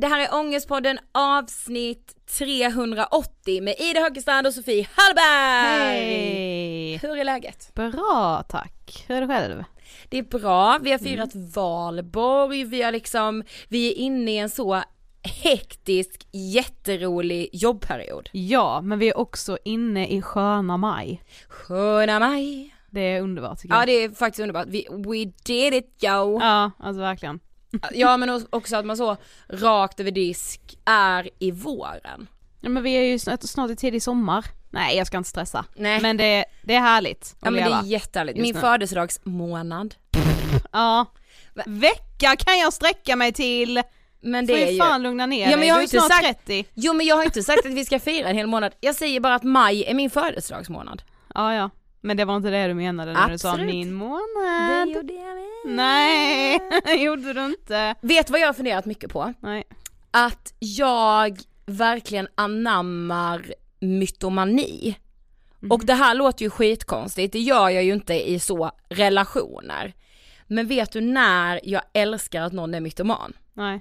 Det här är Ångestpodden avsnitt 380 med Ida Högstrand och Sofie Hallberg! Hej! Hur är läget? Bra tack, hur är det själv? Det är bra, vi har firat valborg, vi har liksom, vi är inne i en så hektisk, jätterolig jobbperiod. Ja, men vi är också inne i sköna maj. Sköna maj. Det är underbart tycker jag. Ja det är faktiskt underbart, vi, we did it yo! Ja, alltså verkligen. Ja men också att man så rakt över disk är i våren. Ja men vi är ju snart, snart i tidig sommar. Nej jag ska inte stressa. Nej. Men det, det är härligt att Ja men det leva. är jättehärligt, just min nu. födelsedagsmånad. Ja. Vecka kan jag sträcka mig till! Men Får det är ju ju... fan lugna ner Ja, men dig, jag har du är inte snart sagt- 30. Jo men jag har inte sagt att vi ska fira en hel månad, jag säger bara att maj är min födelsedagsmånad. Ja ja. Men det var inte det du menade när du sa Absolut. min månad. gjorde jag med. Nej, gjorde du inte. Vet vad jag har funderat mycket på? Nej. Att jag verkligen anammar mytomani. Mhm. Och det här låter ju skitkonstigt, det gör jag ju inte i så relationer. Men vet du när jag älskar att någon är mytoman? Nej.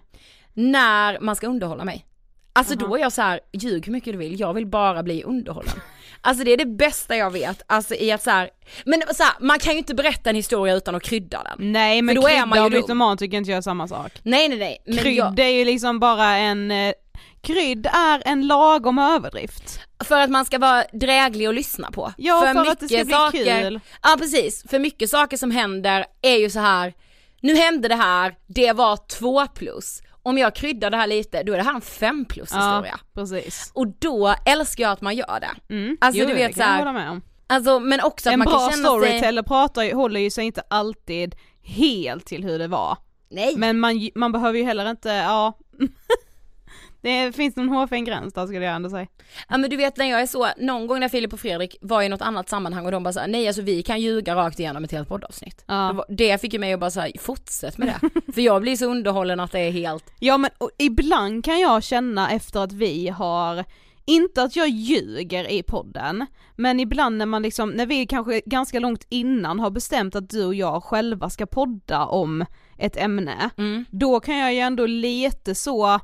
När man ska underhålla mig. Alltså Jaha. då är jag så här, ljug hur mycket du vill, jag vill bara bli underhållen. Alltså det är det bästa jag vet, alltså i att så här, men så här, man kan ju inte berätta en historia utan att krydda den. Nej men då är krydda man ju och mytoman tycker inte jag är samma sak. Nej nej nej. Men Krydd jag, är ju liksom bara en, eh, krydd är en lagom överdrift. för att man ska vara dräglig att lyssna på. Ja för, att det ska bli saker, kul. Ja precis, för mycket saker som händer är ju så här. nu hände det här, det var två plus. Om jag kryddar det här lite, då är det här en fem plus historia. Ja, precis. Och då älskar jag att man gör det. Mm. Alltså, jo, du vet kan jag så här- hålla med om. Alltså men också att En man bra kan känna sig... storyteller pratar ju, håller ju sig inte alltid helt till hur det var. Nej. Men man, man behöver ju heller inte, ja. det finns någon hårfin gräns där skulle jag ändå säga. Ja men du vet när jag är så, någon gång när Filip och Fredrik var i något annat sammanhang och de bara såhär, nej alltså vi kan ljuga rakt igenom ett helt poddavsnitt. Ja. Det fick ju mig att bara säga fortsätt med det. För jag blir så underhållen att det är helt, Ja men ibland kan jag känna efter att vi har, inte att jag ljuger i podden, men ibland när man liksom, när vi kanske ganska långt innan har bestämt att du och jag själva ska podda om ett ämne, mm. då kan jag ju ändå lite så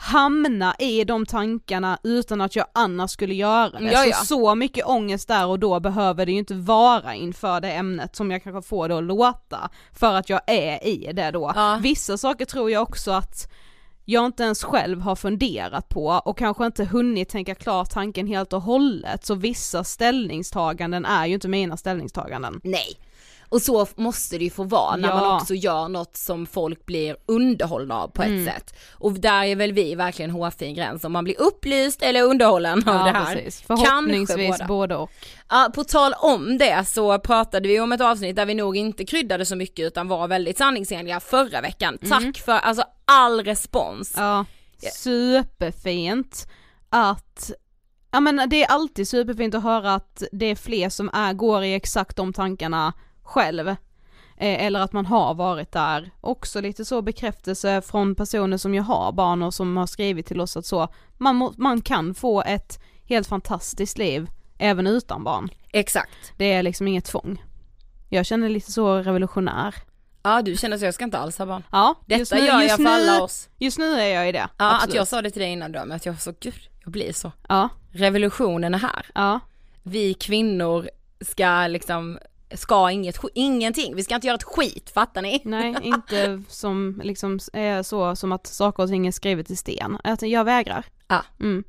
hamna i de tankarna utan att jag annars skulle göra det. Ja, ja. Så, så mycket ångest där och då behöver det ju inte vara inför det ämnet som jag kanske får det att låta, för att jag är i det då. Ja. Vissa saker tror jag också att jag inte ens själv har funderat på och kanske inte hunnit tänka klart tanken helt och hållet, så vissa ställningstaganden är ju inte mina ställningstaganden. nej. Och så måste det ju få vara när Ja. man också gör något som folk blir underhållna av på ett Mm. sätt. Och där är väl vi verkligen hårfin gräns, om man blir upplyst eller underhållen av det här. precis. Förhoppningsvis båda. både och. Ja, på tal om det så pratade vi om ett avsnitt där vi nog inte kryddade så mycket utan var väldigt sanningsenliga förra veckan. Tack för alltså all respons. Mm. Ja, superfint att Ja men det är alltid superfint att höra att det är fler som är, går i exakt de tankarna själv. Eh, eller att man har varit där. Också lite så bekräftelse från personer som jag har barn och som har skrivit till oss att så, man, må, man kan få ett helt fantastiskt liv även utan barn. Exakt. Det är liksom inget tvång. Jag känner lite så revolutionär. Ja du känner så jag ska inte alls ha barn. Ja, Detta nu, gör jag för nu, alla oss. Just nu är jag i det. Ja absolut. att jag sa det till dig innan då, men att jag så gud, jag blir så. Ja, Revolutionen är här. ja. Vi kvinnor ska liksom, ska inget, ingenting, vi ska inte göra ett skit, fattar ni? Nej, inte som liksom är så som att saker och ting är skrivet i sten. Att jag vägrar. Ja. Mm.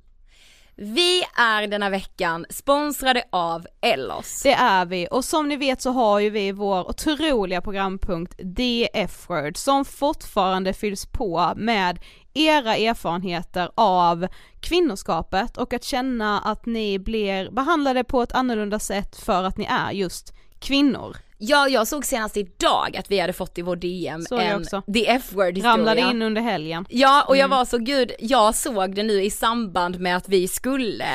Vi är denna veckan sponsrade av Ellos. Det är vi och som ni vet så har ju vi vår otroliga programpunkt The F-word som fortfarande fylls på med era erfarenheter av kvinnoskapet och att känna att ni blir behandlade på ett annorlunda sätt för att ni är just kvinnor. Ja, jag såg senast idag att vi hade fått i vår DM Såg en. The F-word historia. Ramlade in under helgen. Ja, och jag Mm. var så gud, jag såg det nu i samband med att vi skulle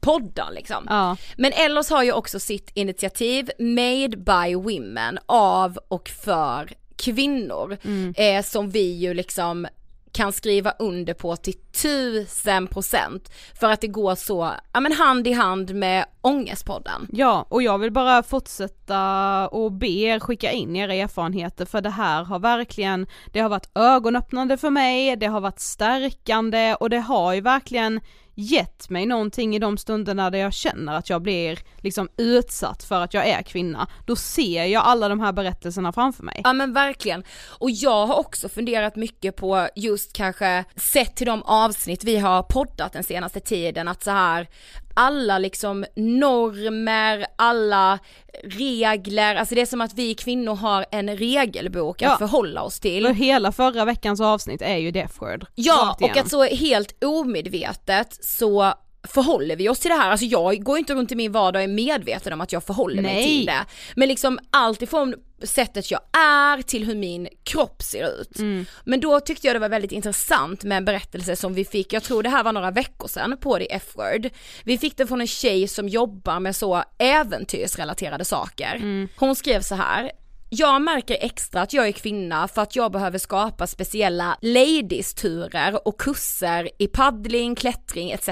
podda liksom. Ja. Men Ellos har ju också sitt initiativ Made by Women av och för kvinnor Mm. eh, som vi ju liksom kan skriva under på till tusen procent för att det går så, ja men hand i hand med Ångestpodden. Ja, och jag vill bara fortsätta och be er skicka in era erfarenheter för det här har verkligen, det har varit ögonöppnande för mig, det har varit stärkande och det har ju verkligen gett mig någonting i de stunderna där jag känner att jag blir liksom utsatt för att jag är kvinna. Då ser jag alla de här berättelserna framför mig. Ja men verkligen. Och jag har också funderat mycket på just kanske sett till de avsnitt vi har poddat den senaste tiden att så här alla liksom normer, alla regler, alltså det är som att vi kvinnor har en regelbok att Ja. förhålla oss till. För hela förra veckans avsnitt är ju det word Ja, och att så helt omedvetet så förhåller vi oss till det här, alltså jag går inte runt i min vardag och är medveten om att jag förhåller mig Nej. till det. Men liksom allt ifrån sättet jag är till hur min kropp ser ut. Mm. Men då tyckte jag det var väldigt intressant med en berättelse som vi fick, jag tror det här var några veckor sedan på The F-word. Vi fick det från en tjej som jobbar med så äventyrsrelaterade saker. Mm. Hon skrev så här. Jag märker extra att jag är kvinna för att jag behöver skapa speciella ladies-turer och kurser i paddling, klättring etc.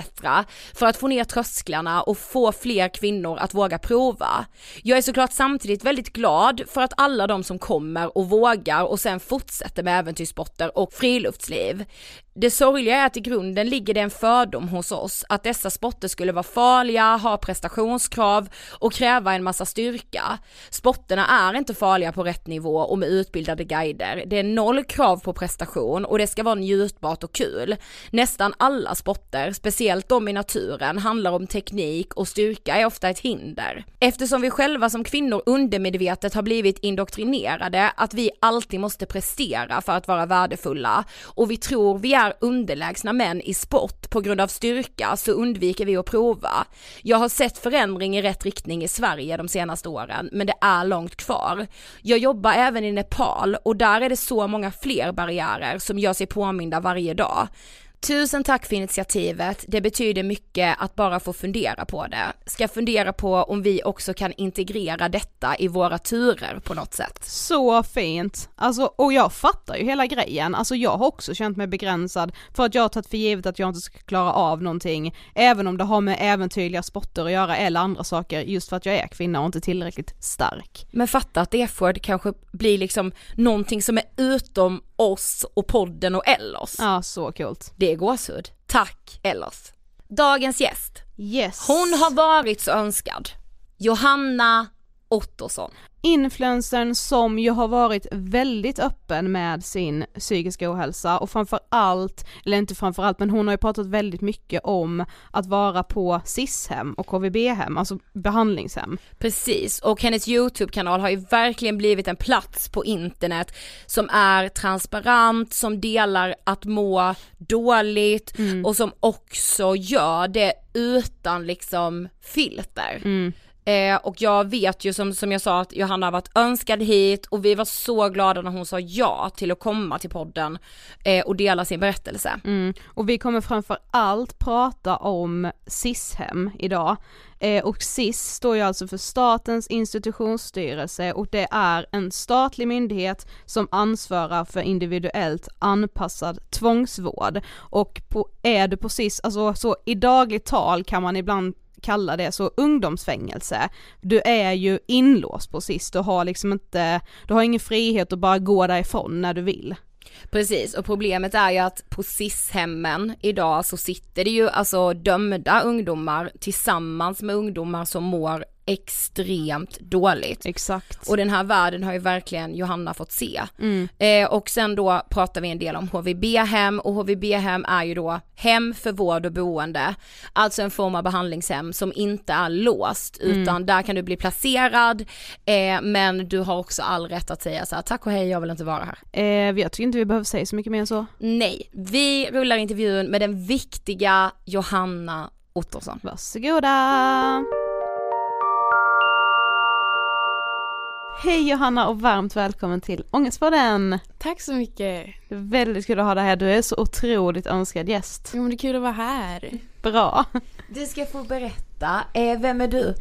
för att få ner trösklarna och få fler kvinnor att våga prova. Jag är såklart samtidigt väldigt glad för att alla de som kommer och vågar och sen fortsätter med äventyrssporter och friluftsliv. Det sorgliga är att i grunden ligger det en fördom hos oss att dessa sporter skulle vara farliga, ha prestationskrav och kräva en massa styrka. Sporterna är inte farliga på rätt nivå och med utbildade guider. Det är noll krav på prestation och det ska vara njutbart och kul. Nästan alla sporter, speciellt de i naturen, handlar om teknik och styrka är ofta ett hinder. Eftersom vi själva som kvinnor undermedvetet har blivit indoktrinerade att vi alltid måste prestera för att vara värdefulla och vi tror vi är underlägsna män i sport på grund av styrka så undviker vi att prova. Jag har sett förändring i rätt riktning i Sverige de senaste åren men det är långt kvar. Jag jobbar även i Nepal och där är det så många fler barriärer som gör sig påminda varje dag. Tusen tack för initiativet, det betyder mycket att bara få fundera på det. Ska fundera på om vi också kan integrera detta i våra turer på något sätt. Så fint! Alltså, och jag fattar ju hela grejen, alltså jag har också känt mig begränsad för att jag har tagit för givet att jag inte ska klara av någonting, även om det har med äventyrliga sporter att göra eller andra saker, just för att jag är kvinna och inte tillräckligt stark. Men fatta att F-word kanske blir liksom någonting som är utom oss och podden och Ellos. Ja, så coolt. Det är gåshud. Tack Ellos. Dagens gäst. Yes! Hon har varit så önskad. Johanna Ottosson. Influencern som ju har varit väldigt öppen med sin psykiska ohälsa och framför allt, eller inte framför allt, men hon har ju pratat väldigt mycket om att vara på SIS-hem och KVB-hem, alltså behandlingshem. Precis, och hennes YouTube-kanal har ju verkligen blivit en plats på internet som är transparent, som delar att må dåligt och som också gör det utan liksom filter. Eh, och jag vet ju som, som jag sa att Johanna har varit önskad hit och vi var så glada när hon sa ja till att komma till podden eh, och dela sin berättelse. Mm. Och vi kommer framför allt prata om SIS-hem idag. Eh, och SIS står ju alltså för Statens institutionsstyrelse och det är en statlig myndighet som ansvarar för individuellt anpassad tvångsvård. Och på, är du på SIS, alltså så i dagligt tal kan man ibland kalla det så ungdomsfängelse. Du är ju inlåst på SIS, du har liksom inte, du har ingen frihet att bara gå därifrån när du vill. Precis, och problemet är ju att på SIS-hemmen idag så sitter det ju alltså dömda ungdomar tillsammans med ungdomar som mår extremt dåligt. Exakt. Och den här världen har ju verkligen Johanna fått se. Mm. Eh, och sen då pratar vi en del om HVB-hem och HVB-hem är ju då hem för vård och boende. Alltså en form av behandlingshem som inte är låst utan där kan du bli placerad eh, men du har också all rätt att säga så här, tack och hej jag vill inte vara här. Eh, jag tycker inte vi behöver säga så mycket mer än så. Nej, vi rullar intervjun med den viktiga Johanna Ottosson. Varsågoda! Hej Johanna och varmt välkommen till Ångestpodden! Tack så mycket. Det är väldigt kul att ha dig här, du är så otroligt önskad gäst. Jo men det är kul att vara här. Bra! Du ska få berätta, eh, vem är du?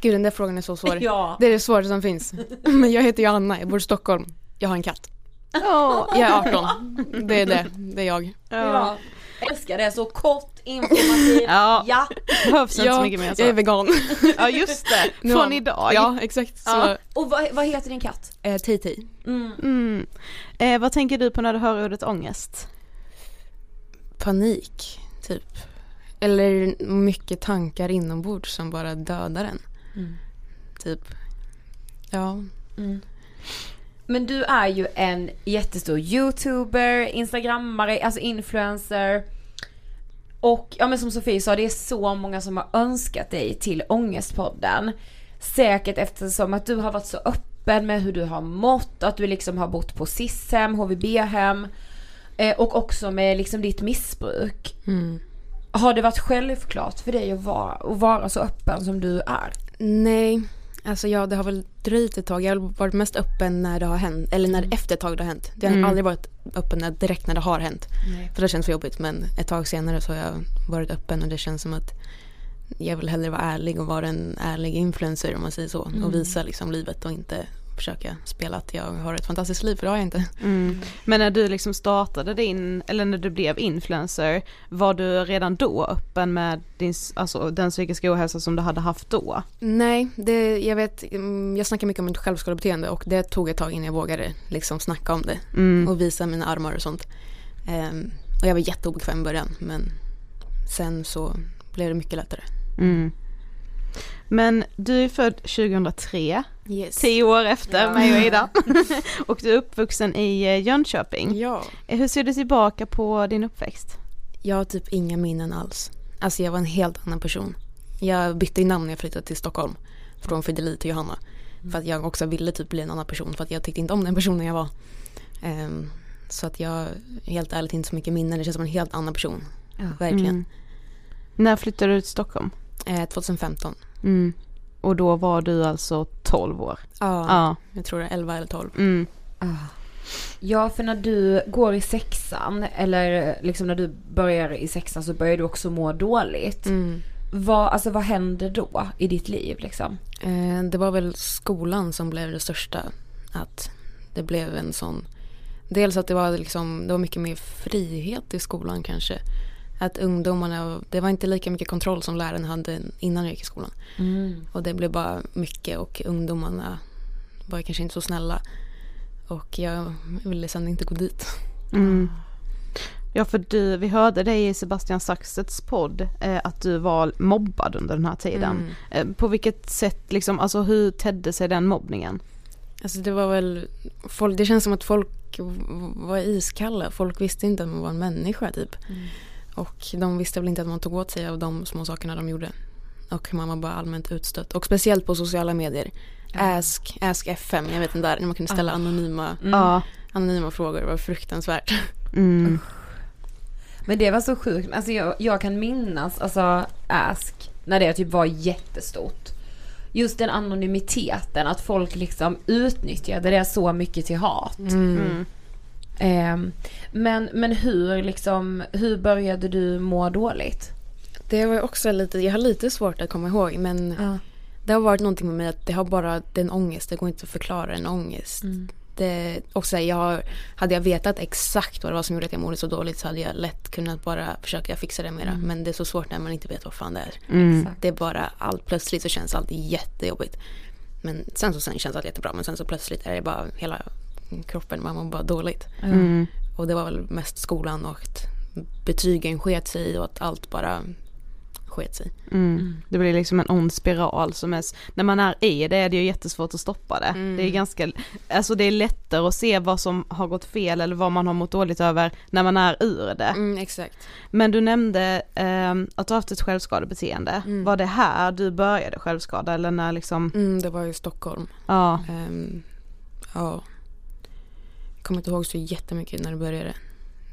Gud den där frågan är så svår. Ja. Det är det svåraste som finns. Men jag heter Johanna, jag bor i Stockholm. Jag har en katt. Åh, Jag är 18. Det är det, det är jag. Ja. Jag älskar det, så kort, informativt, Ja. ja. behövs inte så Ja, mycket mer än jag är så. vegan. Ja just det, Nu från idag. Ja exakt. Så, Ja. Och vad, vad heter din katt? eh, Titi. Mm. Eh, vad tänker du på när du hör ordet ångest? Panik, typ. Eller mycket tankar inombords som bara dödar en. Typ. Ja. Men du är ju en jättestor youtuber, instagrammare, alltså influencer. Och ja men som Sofie sa, det är så många som har önskat dig till Ångestpodden. Säkert eftersom att du har varit så öppen med hur du har mått, att du liksom har bott på SIS-hem, HVB-hem. Eh, och också med liksom ditt missbruk. Mm. Har det varit självklart för dig att vara, att vara så öppen som du är? Nej, alltså ja det har väl dröjt ett tag. Jag har varit mest öppen när det har hänt, eller när efter ett tag det har hänt. Jag har aldrig varit öppen när, direkt när det har hänt. För det känns för jobbigt men ett tag senare så har jag varit öppen och det känns som att jag vill hellre vara ärlig och vara en ärlig influencer om man säger så. Och visa liksom livet och inte försöka spela att jag har ett fantastiskt liv för det har jag inte. Mm. Men när du liksom startade din, eller när du blev influencer, var du redan då öppen med din, alltså den psykiska ohälsa som du hade haft då? Nej, det, jag vet, mm, jag snackar mycket om mitt självskadebeteende och det tog ett tag innan jag vågade liksom snacka om det Mm. och visa mina armar och sånt. Ehm, och jag var jätteobekväm i början men sen så blev det mycket lättare. Mm. Men du är född 2003, Yes. tio år efter mig och Ida. och du är uppvuxen i eh, Jönköping. Ja. Eh, Hur ser du tillbaka på din uppväxt? Jag har typ inga minnen alls. Alltså jag var en helt annan person. Jag bytte ju namn när jag flyttade till Stockholm. Från Fideli till Johanna. För att jag också ville typ bli en annan person. För att jag tyckte inte om den personen jag var. Ehm, så att jag helt ärligt inte så mycket minnen. Det känns som en helt annan person. Verkligen. Mm. När flyttade du till Stockholm? Eh, 2015. Mm. Och då var du alltså 12 år? Ja, Ja. jag tror det är 11 eller 12. Mm. Ja, för när du går i sexan, eller liksom när du börjar i sexan så börjar du också må dåligt. Mm. Vad, alltså vad händer då i ditt liv liksom? Eh, det var väl skolan som blev det största. Att det blev en sån... Dels att det var, liksom, det var mycket mer frihet i skolan kanske. Att ungdomarna, det var inte lika mycket kontroll som läraren hade innan jag gick i skolan. Och det blev bara mycket och ungdomarna var kanske inte så snälla. Och jag ville sen inte gå dit. Mm. Ja för du, vi hörde dig i Sebastian Saxets podd eh, att du var mobbad under den här tiden. Eh, på vilket sätt liksom, alltså hur tedde sig den mobbningen? Alltså det var väl, folk, det känns som att folk var iskalla. Folk visste inte att man var en människa typ. Och de visste väl inte att man tog åt sig av de små sakerna de gjorde. Och man var bara allmänt utstött. Och speciellt på sociala medier. Ask, Ask FM, jag vet inte där, när man kunde ställa anonyma, Ja. anonyma frågor. Det var fruktansvärt. Mm. Men det var så sjukt, alltså jag, jag kan minnas, alltså Ask, när det typ var jättestort. Just den anonymiteten, att folk liksom utnyttjade det så mycket till hat. Mm. Ehm, men, men hur liksom, hur började du må dåligt? Det var också lite, jag har lite svårt att komma ihåg men det har varit någonting med mig att det har bara, det är en ångest, det går inte att förklara en ångest. Det, också, jag hade jag vetat exakt vad det var som gjorde att jag mådde så dåligt så hade jag lätt kunnat bara försöka fixa det mera. Men det är så svårt när man inte vet vad fan det är. Mm. Det är bara allt, plötsligt så känns allt jättejobbigt. Men sen så sen känns allt jättebra men sen så plötsligt är det bara hela kroppen, man mår bara dåligt. Mm. Och det var väl mest skolan och att betygen sket sig och att allt bara sket sig. Mm. Det blir liksom en ond spiral som är, när man är i det är det ju jättesvårt att stoppa det. Mm. Det är ganska, alltså det är lättare att se vad som har gått fel eller vad man har mått dåligt över när man är ur det. Mm, exakt. Men du nämnde ehm, att du har haft ett självskadebeteende. Mm. Var det här du började självskada eller när liksom, Mm, det var i Stockholm. ja, Ehm, ja. Kommer inte ihåg så jättemycket när det började.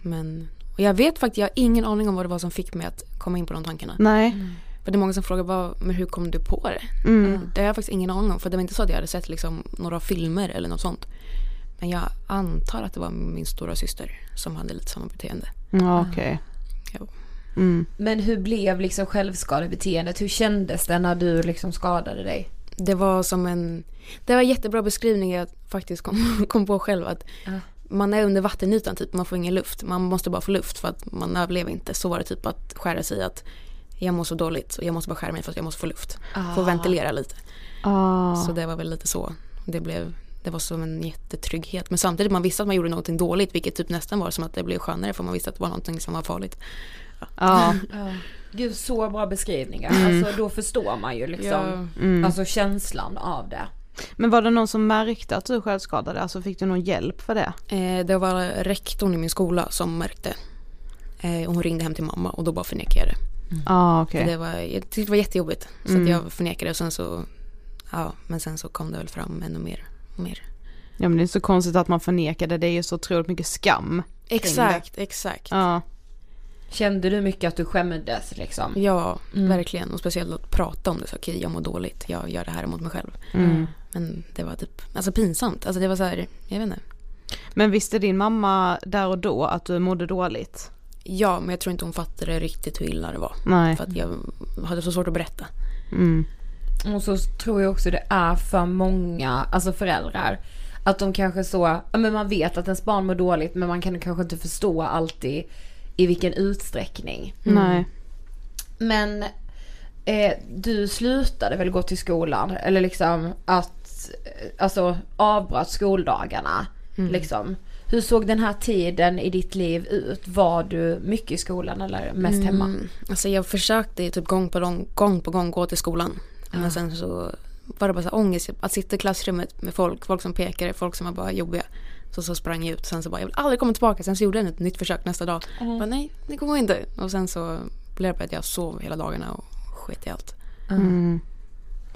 Men och jag vet faktiskt, jag har ingen aning om vad det var som fick mig att komma in på de tankarna. nej, För det är många som frågar, vad, men hur kom du på det? mm. Det har jag faktiskt ingen aning om. För det var inte så att jag hade sett liksom, några filmer eller något sånt. Men jag antar att det var min stora syster som hade lite samma beteende. ja okej. Jo. Mm. Men hur blev liksom självskadebeteendet? Hur kändes det när du liksom skadade dig? Det var som en, det var en jättebra beskrivning jag faktiskt kom, kom på själv. Att Ja. Man är under vattenytan typ, man får ingen luft. Man måste bara få luft för att man överlever inte. Så var det typ att skära sig att jag mår så dåligt och jag måste bara skära mig för att jag måste få luft. Få ventilera lite. Ah. Så det var väl lite så. Det, blev, det var som en jättetrygghet. Men samtidigt man visste att man gjorde någonting dåligt vilket typ nästan var som att det blev skönare för man visste att det var någonting som var farligt. Ja, Gud, så bra beskrivningar. Mm. Alltså då förstår man ju liksom, Ja. mm. alltså känslan av det. Men var det någon som märkte att du självskadade? Alltså fick du någon hjälp för det? Eh, det var rektorn i min skola som märkte. Eh, och hon ringde hem till mamma och då bara förnekade jag det. Ja ah, okej. det var, jag tyckte det var jättejobbigt. Så Mm. att jag förnekade och sen så, ja men sen så kom det väl fram ännu mer. Mer. Ja men det är så konstigt att man förnekar det, det är ju så otroligt mycket skam. Exakt, exakt. Ja. Kände du mycket att du skämdes liksom? Ja, Mm. verkligen. Och speciellt att prata om det. Så okej, jag mår dåligt. Jag gör det här mot mig själv. Mm. Men det var typ, alltså pinsamt. Alltså det var så här, jag vet inte. Men visste din mamma där och då att du mådde dåligt? Ja, men jag tror inte hon fattade riktigt hur illa det var. Nej. För att jag hade så svårt att berätta. Mm. Och så tror jag också det är för många, alltså föräldrar. Att de kanske så, ja men man vet att ens barn mår dåligt men man kan kanske inte förstå alltid i vilken utsträckning. Nej. Men eh, du slutade väl gå till skolan? Eller liksom att, eh, alltså avbröt skoldagarna. Liksom. Hur såg den här tiden i ditt liv ut? Var du mycket i skolan eller mest hemma? Mm, alltså jag försökte typ gång på gång, gång på gång gå till skolan. Men sen så var det bara så här ångest. Att sitta i klassrummet med folk, folk som pekade, folk som var bara jobbiga. Så, så sprang jag ut. Sen så bara, jag vill aldrig komma tillbaka. Sen så gjorde jag ett nytt försök nästa dag. Bara, nej, det går inte. Och sen så blev det att jag sov hela dagarna och sket i allt. Mm.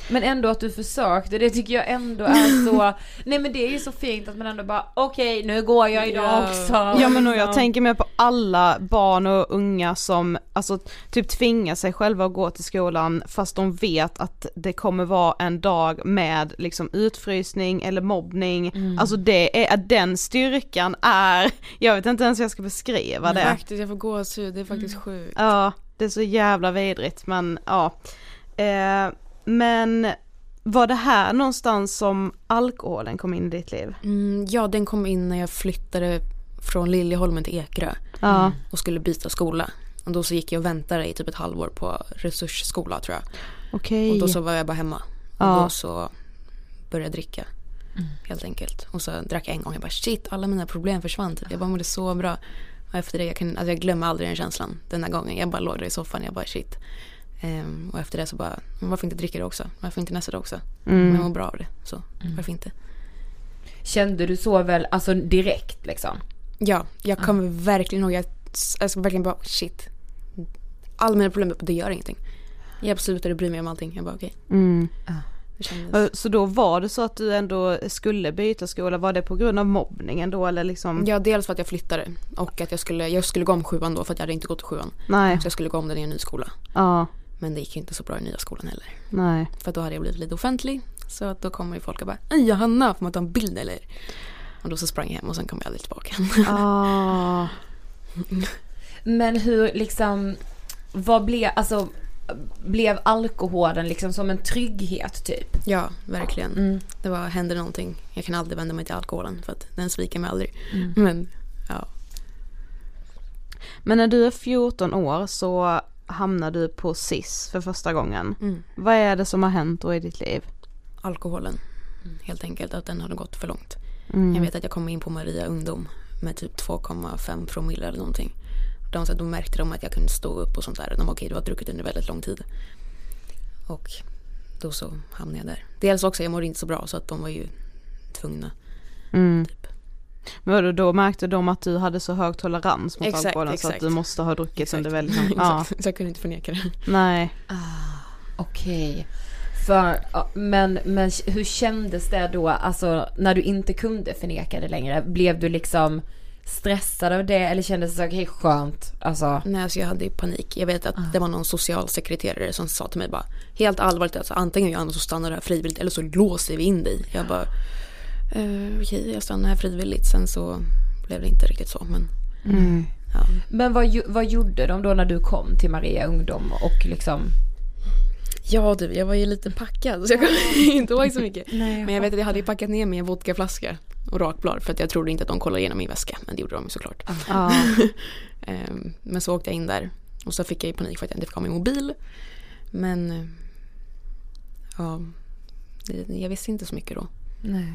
Men ändå att du försökte, det tycker jag ändå är så, nej men det är ju så fint att man ändå bara okej nu går jag idag Ja. också. Ja men och jag tänker mer på alla barn och unga som alltså typ tvingar sig själva att gå till skolan fast de vet att det kommer vara en dag med liksom utfrysning eller mobbning. Alltså det är, den styrkan är, jag vet inte ens hur jag ska beskriva det. Faktiskt, jag får gåshud. Det är faktiskt sjukt. Ja, det är så jävla vidrigt men ja. Eh, men var det här någonstans som alkoholen kom in i ditt liv? Mm, ja, den kom in när jag flyttade från Liljeholmen till Ekerö. Ja. och skulle byta skola. Och då så gick jag och väntade i typ ett halvår på resursskola tror jag. Okej. Och då så var jag bara hemma. Och Ja. då så började jag dricka. Helt enkelt. Och så drack jag en gång. Jag bara shit, alla mina problem försvann. Typ. Jag bara mådde så bra. Och efter det, jag, kan, alltså jag glömmer aldrig den känslan. Den här gången. Jag bara låg där i soffan. Jag bara shit. Ehm, och efter det så bara, varför inte dricka det också? Varför inte nästa dag också? Mm. Men jag mår bra av det. Så varför inte? Kände du så väl, alltså direkt liksom? Ja, jag kommer verkligen ihåg. Jag alltså, verkligen bara shit. Alla mina problem, det gör ingenting. Jag slutade bry mig om allting. Jag bara okej. Mm. Kändes... Eh, Så då var det så att du ändå skulle byta skola, var det på grund av mobbningen då eller liksom? Ja, dels för att jag flyttade och att jag skulle, jag skulle gå om sjuan då för att jag hade inte gått sjuan. Nej, Så jag skulle gå om den i en ny skola. ja, Men det gick ju inte så bra i nya skolan heller. nej. För då hade jag blivit lite offentlig. Så att då kommer ju folk och bara "Ej, Johanna, får man ta en bild eller? Och då så sprang jag hem och sen kom jag aldrig tillbaka. Ah. Men hur liksom, vad blev, alltså blev alkoholen liksom som en trygghet typ? ja, verkligen. Mm. Det var, hände någonting. Jag kan aldrig vända mig till alkoholen för att den sviker mig aldrig. Men ja. Men när du är 14 år så hamnar du på SIS för första gången. Mm. Vad är det som har hänt då i ditt liv? Alkoholen. Helt enkelt att den hade gått för långt. Mm. Jag vet att jag kom in på Maria ungdom med typ 2,5 promille eller någonting. De, så då märkte de att jag kunde stå upp och sånt där. De var okej, du har druckit under väldigt lång tid. Och då så hamnade jag där. Dels också, jag mådde inte så bra så att de var ju tvungna. Mm. Typ. Men vadå, då märkte de att du hade så hög tolerans mot Exakt, alkoholen så att exakt. du måste ha druckit Exakt. under väldigt lång ja. Exakt. Så jag kunde inte förneka det. Nej. Okej. För, ja, men, men hur kändes det då, alltså när du inte kunde förneka det längre? Blev du liksom stressad av det eller kändes det så okej skönt? Alltså, Nej, alltså jag hade ju panik. Jag vet att det var någon socialsekreterare som sa till mig bara helt allvarligt alltså antingen gör annars så stannar du här frivilligt eller så låser vi in dig. Jag bara eh, okej, jag stannar här frivilligt. Sen så blev det inte riktigt så men Mm. ja. men vad, vad gjorde de då när du kom till Maria Ungdom och liksom? Ja du, jag var ju lite packad så jag kommer inte ihåg så mycket. Men jag vet att jag hade ju packat ner mig en vodkaflaska och rakblad för att jag trodde inte att de kollade igenom min väska. Men det gjorde de ju såklart. Ja. Ehm, Men så åkte jag in där och så fick jag ju panik för att jag inte fick ha min mobil. Men eh, ja, jag visste inte så mycket då. Nej.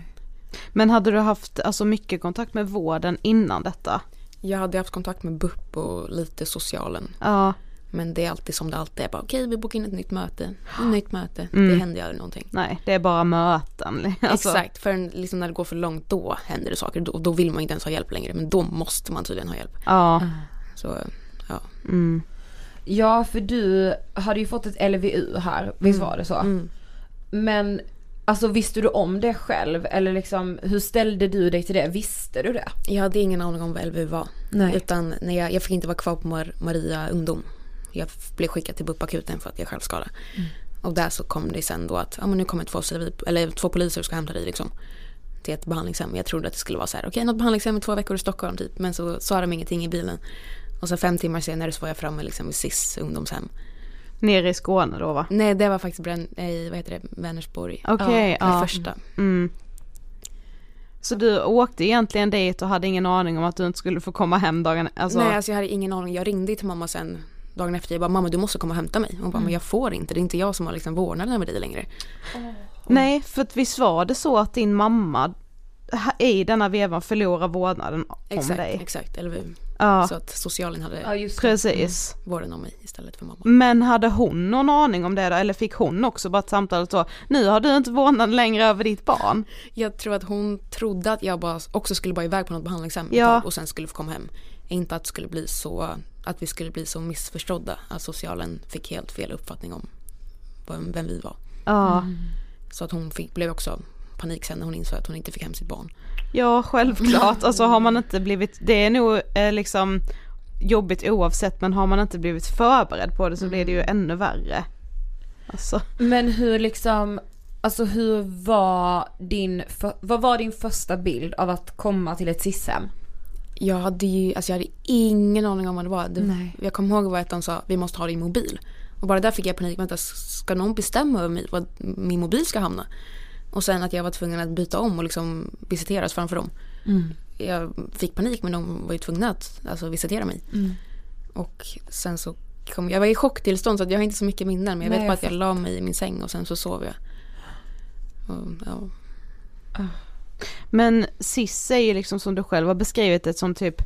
Men hade du haft alltså, mycket kontakt med vården innan detta? Jag hade haft kontakt med BUP och lite socialen. Ja. Men det är alltid som det alltid är. Bara, Okej, vi bokar in ett nytt möte. Ett nytt möte. Mm. Det händer ju aldrig någonting. Nej, det är bara möten. Alltså, Exakt, för liksom när det går för långt då händer det saker. Då, då vill man inte ens ha hjälp längre. Men då måste man tydligen ha hjälp. Ja. Så ja. Mm. Ja för du hade ju fått ett LVU här, visst var det så? Mm. Men alltså visste du om det själv eller liksom hur ställde du dig till det? Visste du det? Jag hade ingen aning om vad LVU var. Nej. Utan när jag, jag fick inte vara kvar på Mar- Maria ungdom. Jag blev skickad till BUP-akuten för att jag är självskadad. Och där så kom det sen då att ja, men nu kommer två, civil, eller två poliser och ska hämta dig liksom. Till ett behandlingshem. Jag trodde att det skulle vara så här, okej något behandlingshem i två veckor i Stockholm typ. Men så sa de ingenting i bilen. Och så fem timmar senare så var jag framme liksom vid SIS ungdomshem. Nere i Skåne då va? Nej det var faktiskt Brän, i, vad heter det, Vänersborg. Okej, ja. ja. Det första. Mm. Så du åkte egentligen dit och hade ingen aning om att du inte skulle få komma hem dagen, alltså, Nej alltså jag hade ingen aning. Jag ringde till mamma sen dagen efter. Jag bara mamma du måste komma och hämta mig. Hon bara men jag får inte. Det är inte jag som har liksom vårdnaden över dig längre. nej för att visst var det så att din mamma i denna vevan förlorar vårdnaden om Exakt, dig? exakt. Eller hur? Ja, Så att socialen hade Ja precis. vården om mig istället för mamma. Men hade hon någon aning om det då? Eller fick hon också bara ett samtal så, nu har du inte vårdnaden längre över ditt barn? Jag tror att hon trodde att jag bara också skulle bara iväg på något behandlingshem Ja. och sen skulle få komma hem. Inte att, det skulle bli så, att vi skulle bli så missförstådda. Att socialen fick helt fel uppfattning om vem, vi var. Ja, Så att hon fick, blev också panik sen när hon insåg att hon inte fick hem sitt barn. ja självklart. Alltså har man inte blivit, det är nog eh, liksom jobbigt oavsett men har man inte blivit förberedd på det så blir det ju ännu värre. Alltså. Men hur liksom, alltså hur var din, för, vad var din första bild av att komma till ett SIS-hem? Jag hade ju, alltså jag hade ingen aning om vad det var. Det, Nej. jag kommer ihåg vad de sa, vi måste ha din mobil. Och bara där fick jag panik, vänta ska någon bestämma över mig, vad min mobil ska hamna? Och sen att jag var tvungen att byta om och liksom visiteras framför dem. Jag fick panik men de var ju tvungna att alltså, visitera mig. Och sen så kom jag var i chocktillstånd så jag har inte så mycket minnen men jag Nej, vet bara jag att jag la mig i min säng och sen så sov jag. Och, ja. Men SIS är ju liksom som du själv har beskrivit ett som typ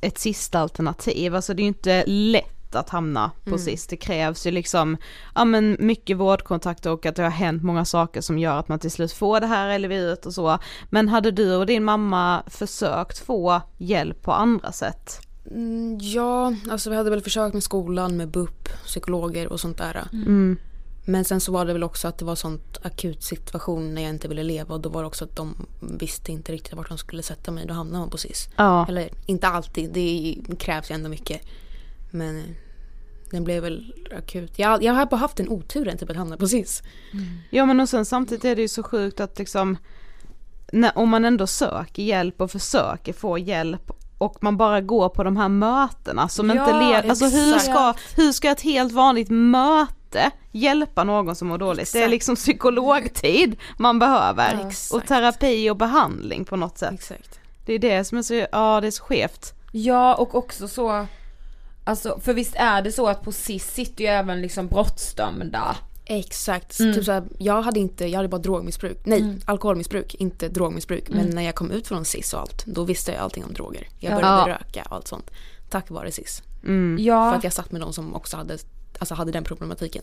ett sista alternativ, alltså det är ju inte lätt att hamna på SIS, det krävs ju liksom, ja men mycket vårdkontakter och att det har hänt många saker som gör att man till slut får det här LVU och så. Men hade du och din mamma försökt få hjälp på andra sätt? Mm, ja, alltså vi hade väl försökt med skolan, med BUP, psykologer och sånt där. Mm. Men sen så var det väl också att det var sånt akut situation när jag inte ville leva och då var det också att de visste inte riktigt vart de skulle sätta mig. Då hamnade man på SIS. Ja. Eller inte alltid, det krävs ju ändå mycket. Men eh, den blev väl akut. Jag, jag har bara haft en oturen typ att hamna på SIS. Ja men och sen samtidigt är det ju så sjukt att liksom när, om man ändå söker hjälp och försöker få hjälp och man bara går på de här mötena som Ja, inte leder, alltså hur ska, exakt. hur ska ett helt vanligt möte hjälpa någon som mår dåligt? Det är Exakt. liksom psykologtid man behöver Ja, och exakt. terapi och behandling på något sätt. Exakt. Det är det som är så, ja det är så skevt. Ja och också så, alltså för visst är det så att på SIS sitter ju även liksom brottsdömda. Exakt. Mm. Typ så här, jag hade inte, jag hade bara drogmissbruk. Nej, alkoholmissbruk, inte drogmissbruk. Mm. Men när jag kom ut från SIS och allt, då visste jag allting om droger. Jag Ja. började Ja. röka och allt sånt. tack vare SIS. Ja. För att jag satt med de som också hade, alltså hade den problematiken.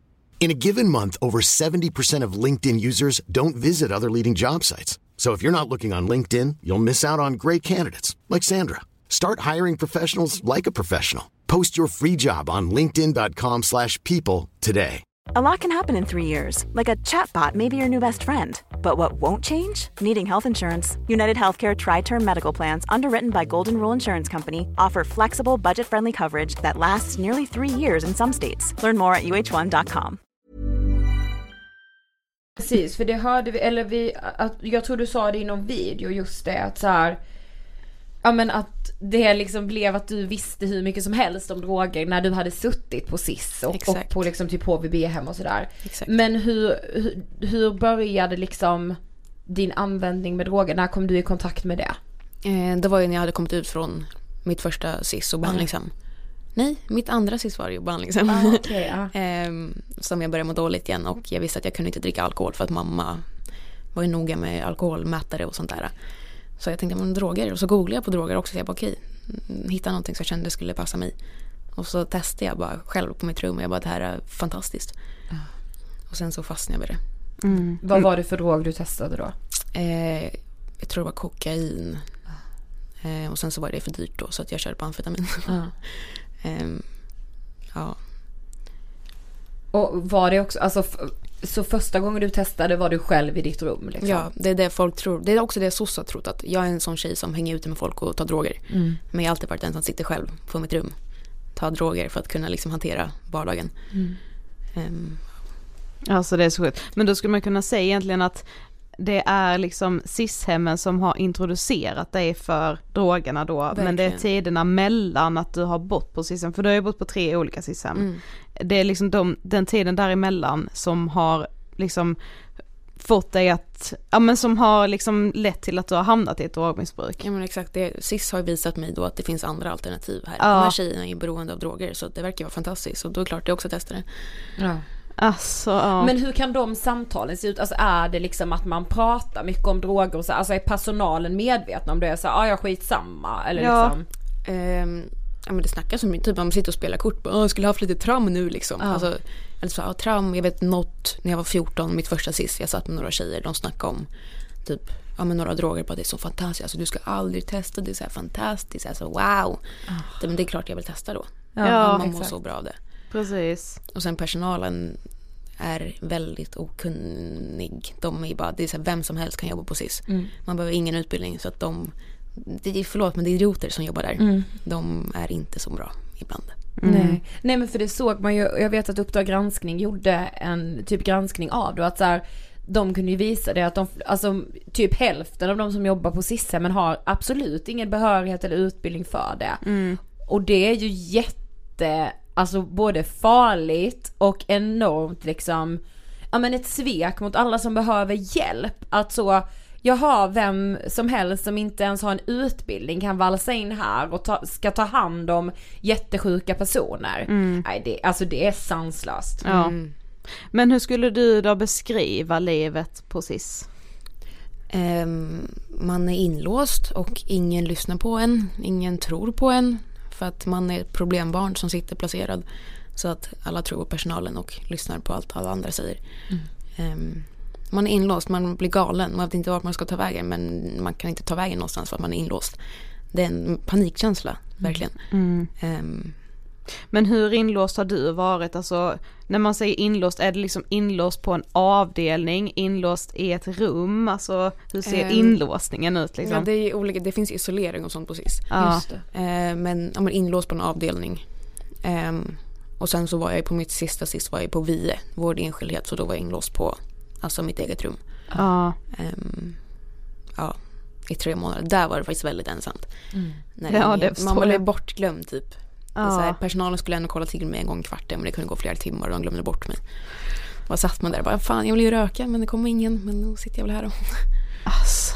In a given month, over 70% of LinkedIn users don't visit other leading job sites. So if you're not looking on LinkedIn, you'll miss out on great candidates like Sandra. Start hiring professionals like a professional. Post your free job on linkedin.com/people today. A lot can happen in three years, like a chatbot may be your new best friend. But what won't change? Needing health insurance. United Healthcare Tri Term Medical Plans, underwritten by Golden Rule Insurance Company, offer flexible, budget friendly coverage that lasts nearly three years in some states. Learn more at uh1.com. Precis, för det hörde vi, eller vi, att, jag tror du sa det i någon video just det att så här, ja men att det liksom blev att du visste hur mycket som helst om droger när du hade suttit på SIS och, och på liksom typ HVB-hem och sådär. Men hur, hur, hur började liksom din användning med droger? När kom du i kontakt med det? Eh, det var ju när jag hade kommit ut från mitt första SIS och behandlingshem. Nej, mitt andra SIS var ju behandlingshem. Ah, okej, ja. Ehm, som jag började må dåligt igen och jag visste att jag kunde inte dricka alkohol för att mamma var ju noga med alkoholmätare och sånt där. Så jag tänkte, men droger. Och så googlade jag på droger också. Så jag bara okej, mm, hitta någonting som jag kände skulle passa mig. Och så testade jag bara själv på mitt rum och jag bara det här är fantastiskt. Och sen så fastnade jag med det. Vad var det för drog du testade då? Eh, jag tror det var kokain. Eh, och sen så var det för dyrt då så att jag körde på amfetamin. Ehm, ja. Och var det också, alltså så första gången du testade var du själv i ditt rum liksom? ja, det är det folk tror. Det är också det SOS har trott att jag är en sån tjej som hänger ute med folk och tar droger. Men jag har alltid varit den som sitter själv på mitt rum. Tar droger för att kunna liksom hantera vardagen. Ehm, Alltså det är så sjukt. Men då skulle man kunna säga egentligen att det är liksom SIS-hemmen som har introducerat dig för drogerna då. Men det är Verkligen. tiderna mellan att du har bott på SIS-hem, för du har ju bott på tre olika SIS-hem. Mm. Det är liksom de, den tiden däremellan som har liksom fått dig att, ja men som har liksom lett till att du har hamnat i ett drogmissbruk. ja men exakt, det, SIS har ju visat mig då att det finns andra alternativ här. Ja. De här tjejerna är beroende av droger så det verkar vara fantastiskt. Och då är det klart jag också testar det. Ja. Alltså ja. Men hur kan de samtalen se ut? Alltså är det liksom att man pratar mycket om droger och så, alltså är personalen medvetna om det? Så ja, jag skitsamma eller Ja. liksom? Ehm, ja men det snackas om typ om man sitter och spelar kort. Bara, "Åh, jag skulle haft lite tram nu liksom. Alltså, eller så, ja, tram, jag vet något när jag var 14, mitt första sist, jag satt med några tjejer, de snackade om typ ja, men några droger på att det är så fantastiskt. Alltså, du ska aldrig testa, det är så här fantastiskt. Alltså wow. Det, men det är klart jag vill testa då. Ja, man mår så bra av det. Precis. Och sen personalen är väldigt okunnig. De är ju bara, det är så här, vem som helst kan jobba på SIS. Man behöver ingen utbildning så att de, det är, förlåt men det är idioter som jobbar där. De är inte så bra ibland. Nej. Nej men för det såg man ju, jag vet att Uppdrag granskning gjorde en typ granskning av det och att så här, de kunde ju visa det att de, alltså typ hälften av de som jobbar på SIS-hemmen har absolut ingen behörighet eller utbildning för det. Och det är ju jätte, alltså både farligt och enormt liksom, ja men ett svek mot alla som behöver hjälp. Att så, jaha, vem som helst som inte ens har en utbildning kan valsa in här och ta, ska ta hand om jättesjuka personer. Nej, det, alltså det är sanslöst. Ja. Men hur skulle du då beskriva livet på SIS? Ehm, man är inlåst och ingen lyssnar på en. Ingen tror på en. För att man är ett problembarn som sitter placerad. Så att alla tror på personalen och lyssnar på allt alla andra säger. Ehm, man är inlåst, man blir galen. Man vet inte vart man ska ta vägen men man kan inte ta vägen någonstans för att man är inlåst. Det är en panikkänsla, verkligen. Ehm, Men hur inlåst har du varit? Alltså när man säger inlåst, är det liksom inlåst på en avdelning, inlåst i ett rum? Alltså hur ser Ehm, inlåsningen ut liksom? ja, det, är olika, det finns isolering och sånt på SIS. Ja. Eh, men ja, men inlåst på en avdelning. Ehm, och sen så var jag på mitt sista sist var jag på VIE, vård i enskildhet. Så då var jag inlåst på alltså mitt eget rum. Ja. Ehm, ja. i tre månader. Där var det faktiskt väldigt ensamt. Ja, ingen- det förstår man jag. bortglömd typ. Ja. Så här, personalen skulle ändå kolla till mig en gång i kvarten men det kunde gå flera timmar och de glömde bort mig. Och satt man där och bara, fan jag vill ju röka men det kommer ingen men då sitter jag väl här då. Alltså.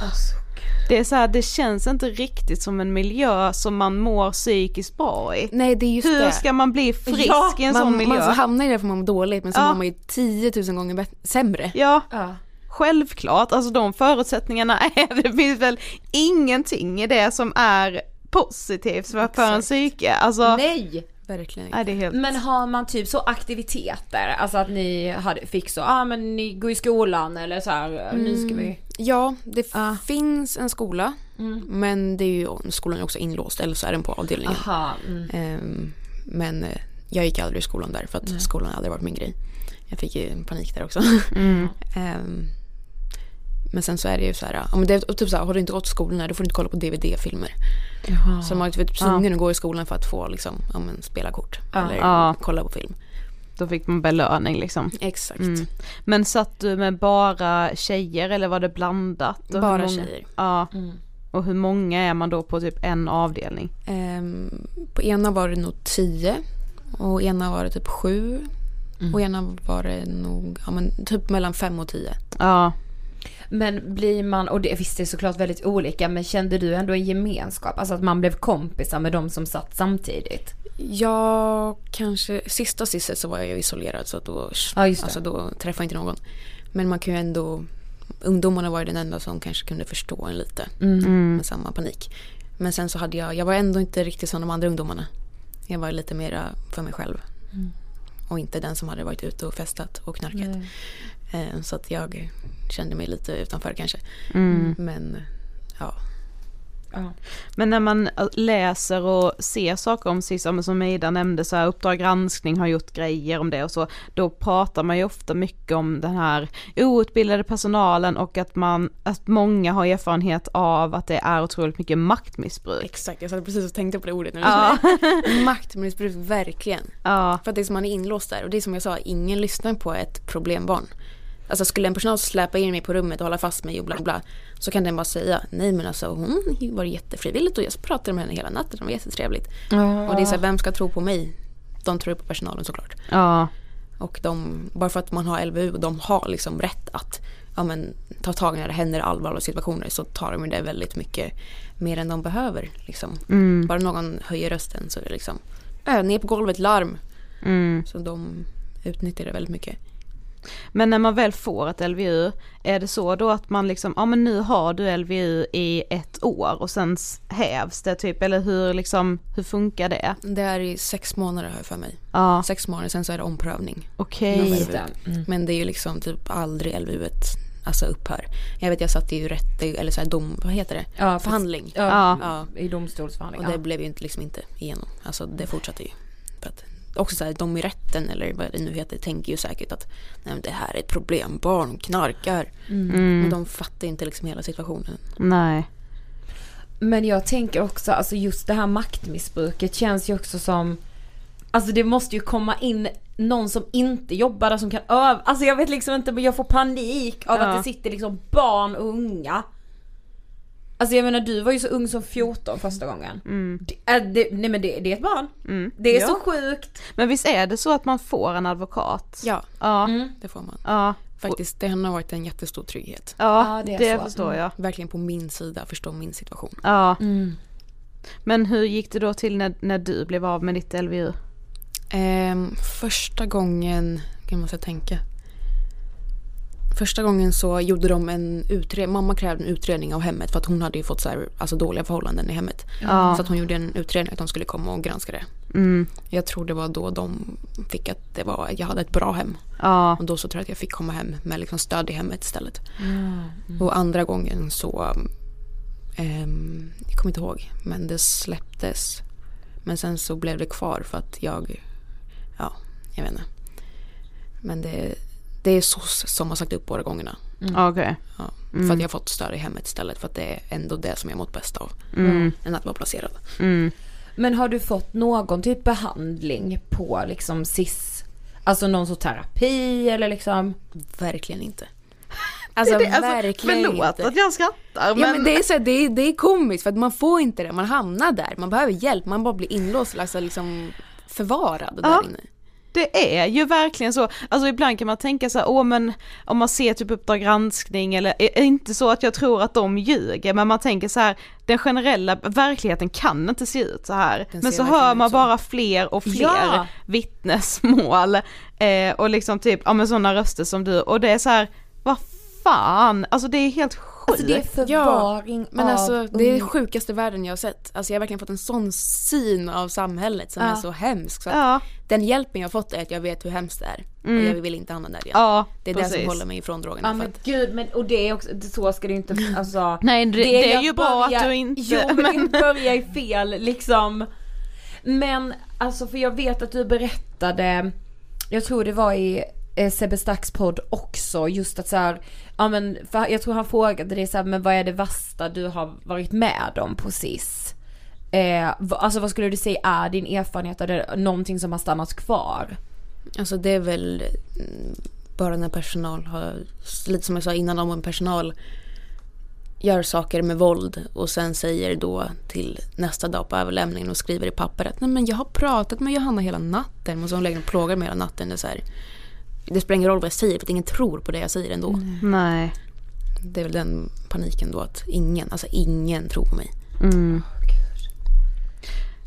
Det är så här, det känns inte riktigt som en miljö som man mår psykiskt bra i. Nej det är just Hur det. ska man bli frisk Ja, i en man, sån miljö? Man hamnar i det för man mår dåligt men så Ja. mår man ju 10 000 gånger bättre, sämre. Ja, Ja. självklart. Alltså de förutsättningarna är, det finns väl ingenting i det som är positivt för, för en psyke. Alltså, nej. Nej! Verkligen det är helt... Men har man typ så aktiviteter, alltså att ni hade, fick så, ja ah, men ni går i skolan eller så här, nu ska vi... Ja, det Ja. finns en skola Mm. men det är ju, skolan är också inlåst eller så är den på avdelningen. Aha, mm. Ehm, men eh, jag gick aldrig i skolan där för att skolan har aldrig varit min grej. Jag fick ju panik där också. Mm. Ehm, men sen så är det ju så här, ja, men det typ så här, har du inte gått till skolan här, då får du inte kolla på DVD-filmer. Så man är typ tvungen att gå i skolan för att få liksom, ja, men, spela kort eller Ja. kolla på film. Då fick man belöning liksom. Exakt. Mm. Men satt du med bara tjejer eller var det blandat? Och Bara många- tjejer. Ja. Och hur många är man då på typ en avdelning? Ehm, på ena var det nog tio och ena var det typ sju. Och ena var det nog ja, men typ mellan fem och tio. Ja. Men blir man, och det, visst det är såklart väldigt olika, men kände du ändå en gemenskap? Alltså att man blev kompisar med de som satt samtidigt? Jag kanske, sista sisset så var jag ju isolerad så att då, Ja, alltså då träffade jag inte någon. Men man kan ju ändå, ungdomarna var ju den enda som kanske kunde förstå en lite Mm. med samma panik. Men sen så hade jag, jag var ändå inte riktigt som de andra ungdomarna. Jag var lite mera för mig själv. Och inte den som hade varit ute och festat och knarkat. Eh, Så att jag kände mig lite utanför kanske. Mm. Men ja. Ja. Men när man äh, läser och ser saker om SIS, som Ida nämnde så här, Uppdrag granskning har gjort grejer om det och så, då pratar man ju ofta mycket om den här outbildade personalen och att man, att många har erfarenhet av att det är otroligt mycket maktmissbruk. Exakt, jag satt precis och tänkte på det ordet nu. Ja. Maktmissbruk, verkligen. Ja, För att det är som man är inlåst där. Och det är som jag sa, ingen lyssnar på ett problembarn. Alltså skulle en personal släpa in mig på rummet och hålla fast mig och bla bla. Så kan den bara säga, nej men alltså hon var jättefrivilligt och jag pratade med henne hela natten, det var jättetrevligt. Och det är så här, vem ska tro på mig? De tror på personalen såklart. ja, Och de, bara för att man har LVU och de har liksom rätt att ja, men, ta tag när det händer allvarliga situationer så tar de det väldigt mycket mer än de behöver. Liksom. Mm. Bara någon höjer rösten så är det liksom äh, ner på golvet, larm. mm. Så de utnyttjar det väldigt mycket. Men när man väl får ett LVU, är det så då att man liksom, ja men nu har du LVU i ett år och sen hävs det typ, eller hur liksom, hur funkar det? Det är i sex månader har jag för mig. Ja, Sex månader, sen så är det omprövning. okej. Just det. Men det är ju liksom typ aldrig LVU alltså upphör. Jag vet jag satt i rätt, eller så här dom, vad heter det? Ja, Förhandling. Ja, Ja. Ja. i domstolsförhandling. Och det ja. blev ju inte, liksom inte igenom. Alltså det fortsatte ju. För att, också så här, de i rätten eller vad det nu heter tänker ju säkert att nej, det här är ett problem, barn knarkar. Men de fattar inte liksom hela situationen. Nej. Men jag tänker också, alltså just det här maktmissbruket känns ju också som Alltså det måste ju komma in någon som inte jobbar där som kan öva, alltså jag vet liksom inte men jag får panik av Ja. att det sitter liksom barn och unga Alltså jag menar du var ju så ung som 14 första gången. Det, är, det, nej men det, det är ett barn. Det är Ja. så sjukt. Men visst är det så att man får en advokat? Ja, Ja, det får man. ja, Faktiskt, det har varit en jättestor trygghet. ja, Ja, det det, förstår jag. Verkligen på min sida, förstå min situation. Ja. Men hur gick det då till när, när du blev av med ditt LVU? Ehm, första gången, kan man säga tänka. Första gången så gjorde de en utredning, mamma krävde en utredning av hemmet för att hon hade ju fått så här, alltså dåliga förhållanden i hemmet. Ja. Så att hon gjorde en utredning att de skulle komma och granska det. Mm. Jag tror det var då de fick att det var, jag hade ett bra hem. Ja, Och då så tror jag att jag fick komma hem med liksom stöd i hemmet istället. Och andra gången så, ehm, jag kommer inte ihåg, men det släpptes. Men sen så blev det kvar för att jag, ja, jag vet inte. Men det, det är SOS som har sagt upp båda gångerna. okej. Ja, För att jag har fått stöd i hemmet istället för att det är ändå det som jag mått bäst av. Mm. Än att vara placerad. Mm. Men har du fått någon typ behandling på liksom SIS? Alltså någon sorts terapi eller liksom? Verkligen inte. Alltså, det, alltså verkligen förlåt inte. att jag skrattar men, Ja men det är, så här, det, är, det är komiskt för att man får inte det, man hamnar där, man behöver hjälp, man bara blir inlåst, alltså liksom förvarad Ja. där inne. Det är ju verkligen så, alltså ibland kan man tänka så här, åh men om man ser typ Uppdrag granskning eller, är inte så att jag tror att de ljuger, men man tänker så här, den generella verkligheten kan inte se ut så här. Den Men så hör man så. bara fler och fler Ja. vittnesmål eh, och liksom typ, ja men sådana röster som du och det är så här, vad fan, alltså det är helt sjukt. Alltså det är förvaring Men av alltså det är det unga. sjukaste världen jag har sett. Alltså jag har verkligen fått en sån syn av samhället som Ja. är så hemsk. Så att Ja, Den hjälpen jag har fått är att jag vet hur hemskt det är. Mm. Och jag vill inte hamna där igen. ja det är det precis. som håller mig ifrån drogerna. Ja men att, gud, men, och det är också, det- så ska det ju inte, alltså. Nej det, det, är jag ju bra att du inte, Jo men det börjar i fel liksom. Men alltså för jag vet att du berättade, jag tror det var i eh, Sebbe Stacks podd också, just att så här, ja men för jag tror han frågade dig så här, men vad är det värsta du har varit med om på SIS? Eh, alltså vad skulle du säga är din erfarenhet av det, någonting som har stannat kvar? alltså det är väl mm, bara när personal har, lite som jag sa innan om en personal gör saker med våld och sen säger då till nästa dag på överlämningen och skriver i pappret, att nej men jag har pratat med Johanna hela natten och så hon lägger och plågar mig hela natten. Det, är så här, det spelar ingen roll vad jag säger för att ingen tror på det jag säger ändå. Nej. Det är väl den paniken då att ingen, alltså ingen tror på mig. Mm.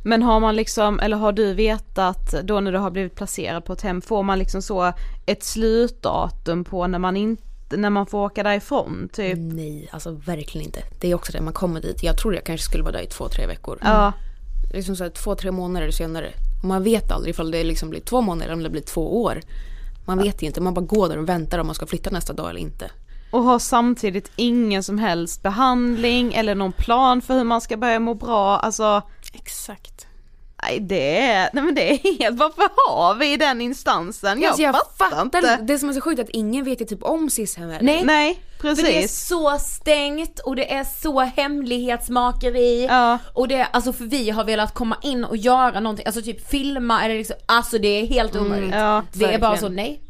Men har man liksom, eller har du vetat då när du har blivit placerad på ett hem, får man liksom så ett slutdatum på när man inte, när man får åka därifrån typ? Nej, alltså verkligen inte. Det är också det, man kommer dit. Jag trodde jag kanske skulle vara där i två, tre veckor. Ja, Liksom så här, två, tre månader senare. Och man vet aldrig ifall det liksom blir två månader eller om det blir två år. Man vet ju inte, man bara går där och väntar om man ska flytta nästa dag eller inte. och har samtidigt ingen som helst behandling eller någon plan för hur man ska börja må bra, alltså Exakt. Nej det är, nej men det är helt, varför har vi den instansen? Jag, alltså, jag fattar, fattar inte. Det som är så sjukt är att ingen vet ju typ om heller. Nej. Nej, För det är precis. så stängt och det är så hemlighetsmakeri. Ja. Och det, alltså för vi har velat komma in och göra någonting, alltså typ filma eller liksom, alltså det är helt omöjligt. Ja, det är bara så, nej.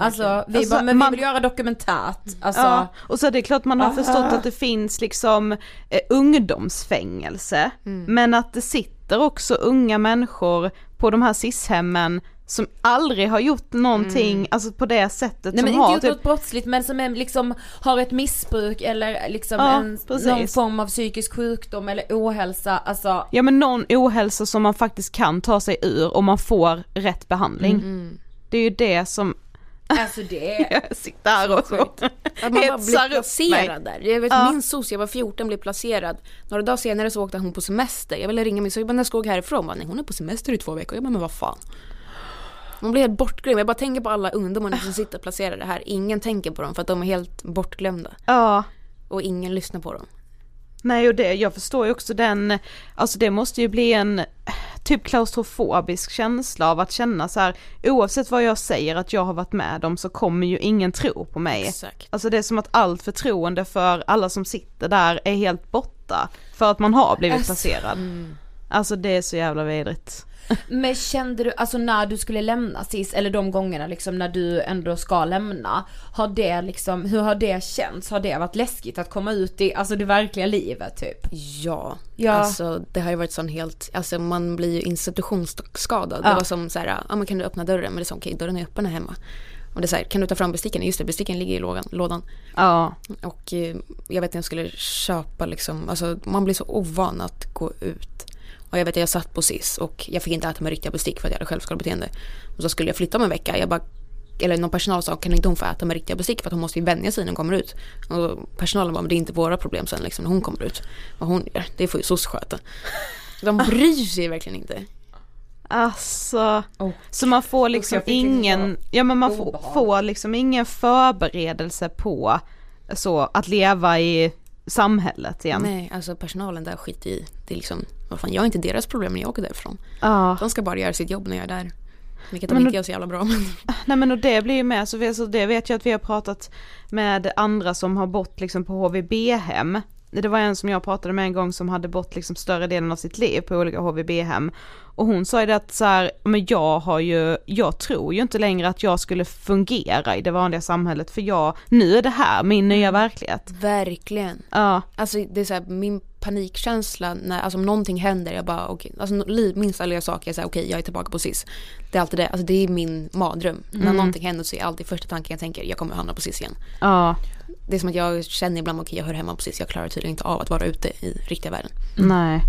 Alltså vi Alltså, bara, men man- vi vill göra dokumentärt. Alltså, Ja, och så är det klart man har förstått att det finns liksom eh, ungdomsfängelse, men att det sitter också unga människor på de här SIS-hemmen som aldrig har gjort någonting, alltså på det sättet Nej som men har inte gjort typ, något brottsligt men som är, liksom har ett missbruk eller liksom Ja, en, precis. någon form av psykisk sjukdom eller ohälsa, alltså ja men någon ohälsa som man faktiskt kan ta sig ur om man får rätt behandling. Det är ju det som, Alltså det är, jag sitter här och så, Att man bara blir placerad där. Jag vet Ja. min soc, jag var 14, blev placerad. Några dagar senare så åkte hon på semester. Jag ville ringa min soc, jag bara när ska jag åka härifrån? Jag bara, Nej, hon är på semester i två veckor. Jag bara, men vad fan. Man blir helt bortglömd. Jag bara tänker på alla ungdomar som sitter placerade här. Ingen tänker på dem för att de är helt bortglömda. Ja. Och ingen lyssnar på dem. Nej och det, jag förstår ju också den, alltså det måste ju bli en typ klaustrofobisk känsla av att känna så här, oavsett vad jag säger att jag har varit med om så kommer ju ingen tro på mig. Exakt. Alltså det är som att allt förtroende för alla som sitter där är helt borta för att man har blivit Alltså, placerad. Alltså det är så jävla vidrigt. Men kände du, alltså när du skulle lämna SIS, eller de gångerna liksom när du ändå ska lämna, har det liksom, hur har det känts? Har det varit läskigt att komma ut i, alltså det verkliga livet typ? Ja, Ja. alltså det har ju varit sån helt, alltså man blir ju institutionsskadad. Ja. Det var som så här, ja men kan du öppna dörren? Men det är så, okej dörren är öppen här hemma. Och det är så här, kan du ta fram besticken? Just det, besticken ligger i lådan. lådan. Ja. Och eh, jag vet när jag skulle köpa liksom, alltså man blir så ovan att gå ut. Och jag vet att jag satt på SIS och jag fick inte äta med riktiga bestick för att jag hade självskadebeteende. Och så skulle jag flytta om en vecka. Jag bara, eller någon personal sa, kan inte hon få äta med riktiga bestick för att hon måste ju vänja sig när hon kommer ut. Och personalen bara, men det är inte våra problem sen liksom när hon kommer ut. Vad hon gör, det får ju SOS sköta. De bryr sig verkligen inte. Alltså, Oh. så man får liksom ingen, ja men man får, får liksom ingen förberedelse på så att leva i samhället igen. Nej, alltså personalen där skiter i, det är liksom, vad fan jag är inte deras problem när jag åker därifrån. Ja. De ska bara göra sitt jobb när jag är där. Vilket de Men inte gör så jävla bra. Men Nej men och det blir ju med, så, vi, så det vet jag att vi har pratat med andra som har bott liksom på HVB-hem det var en som jag pratade med en gång som hade bott liksom större delen av sitt liv på olika HVB-hem. Och hon sa ju det att så här, men jag har ju, jag tror ju inte längre att jag skulle fungera i det vanliga samhället för jag, nu är det här min nya verklighet. Verkligen. Ja. Alltså det är så här, min panikkänsla när, alltså om någonting händer, jag bara okej, alltså minsta lilla sak, jag säger okej jag är tillbaka på SIS. Det är alltid det, alltså det är min mardröm. När någonting händer så är alltid första tanken jag tänker, jag kommer hamna på SIS igen. Ja, Det är som att jag känner ibland, okej jag hör hemma på SIS, jag klarar tydligen inte av att vara ute i riktiga världen. nej.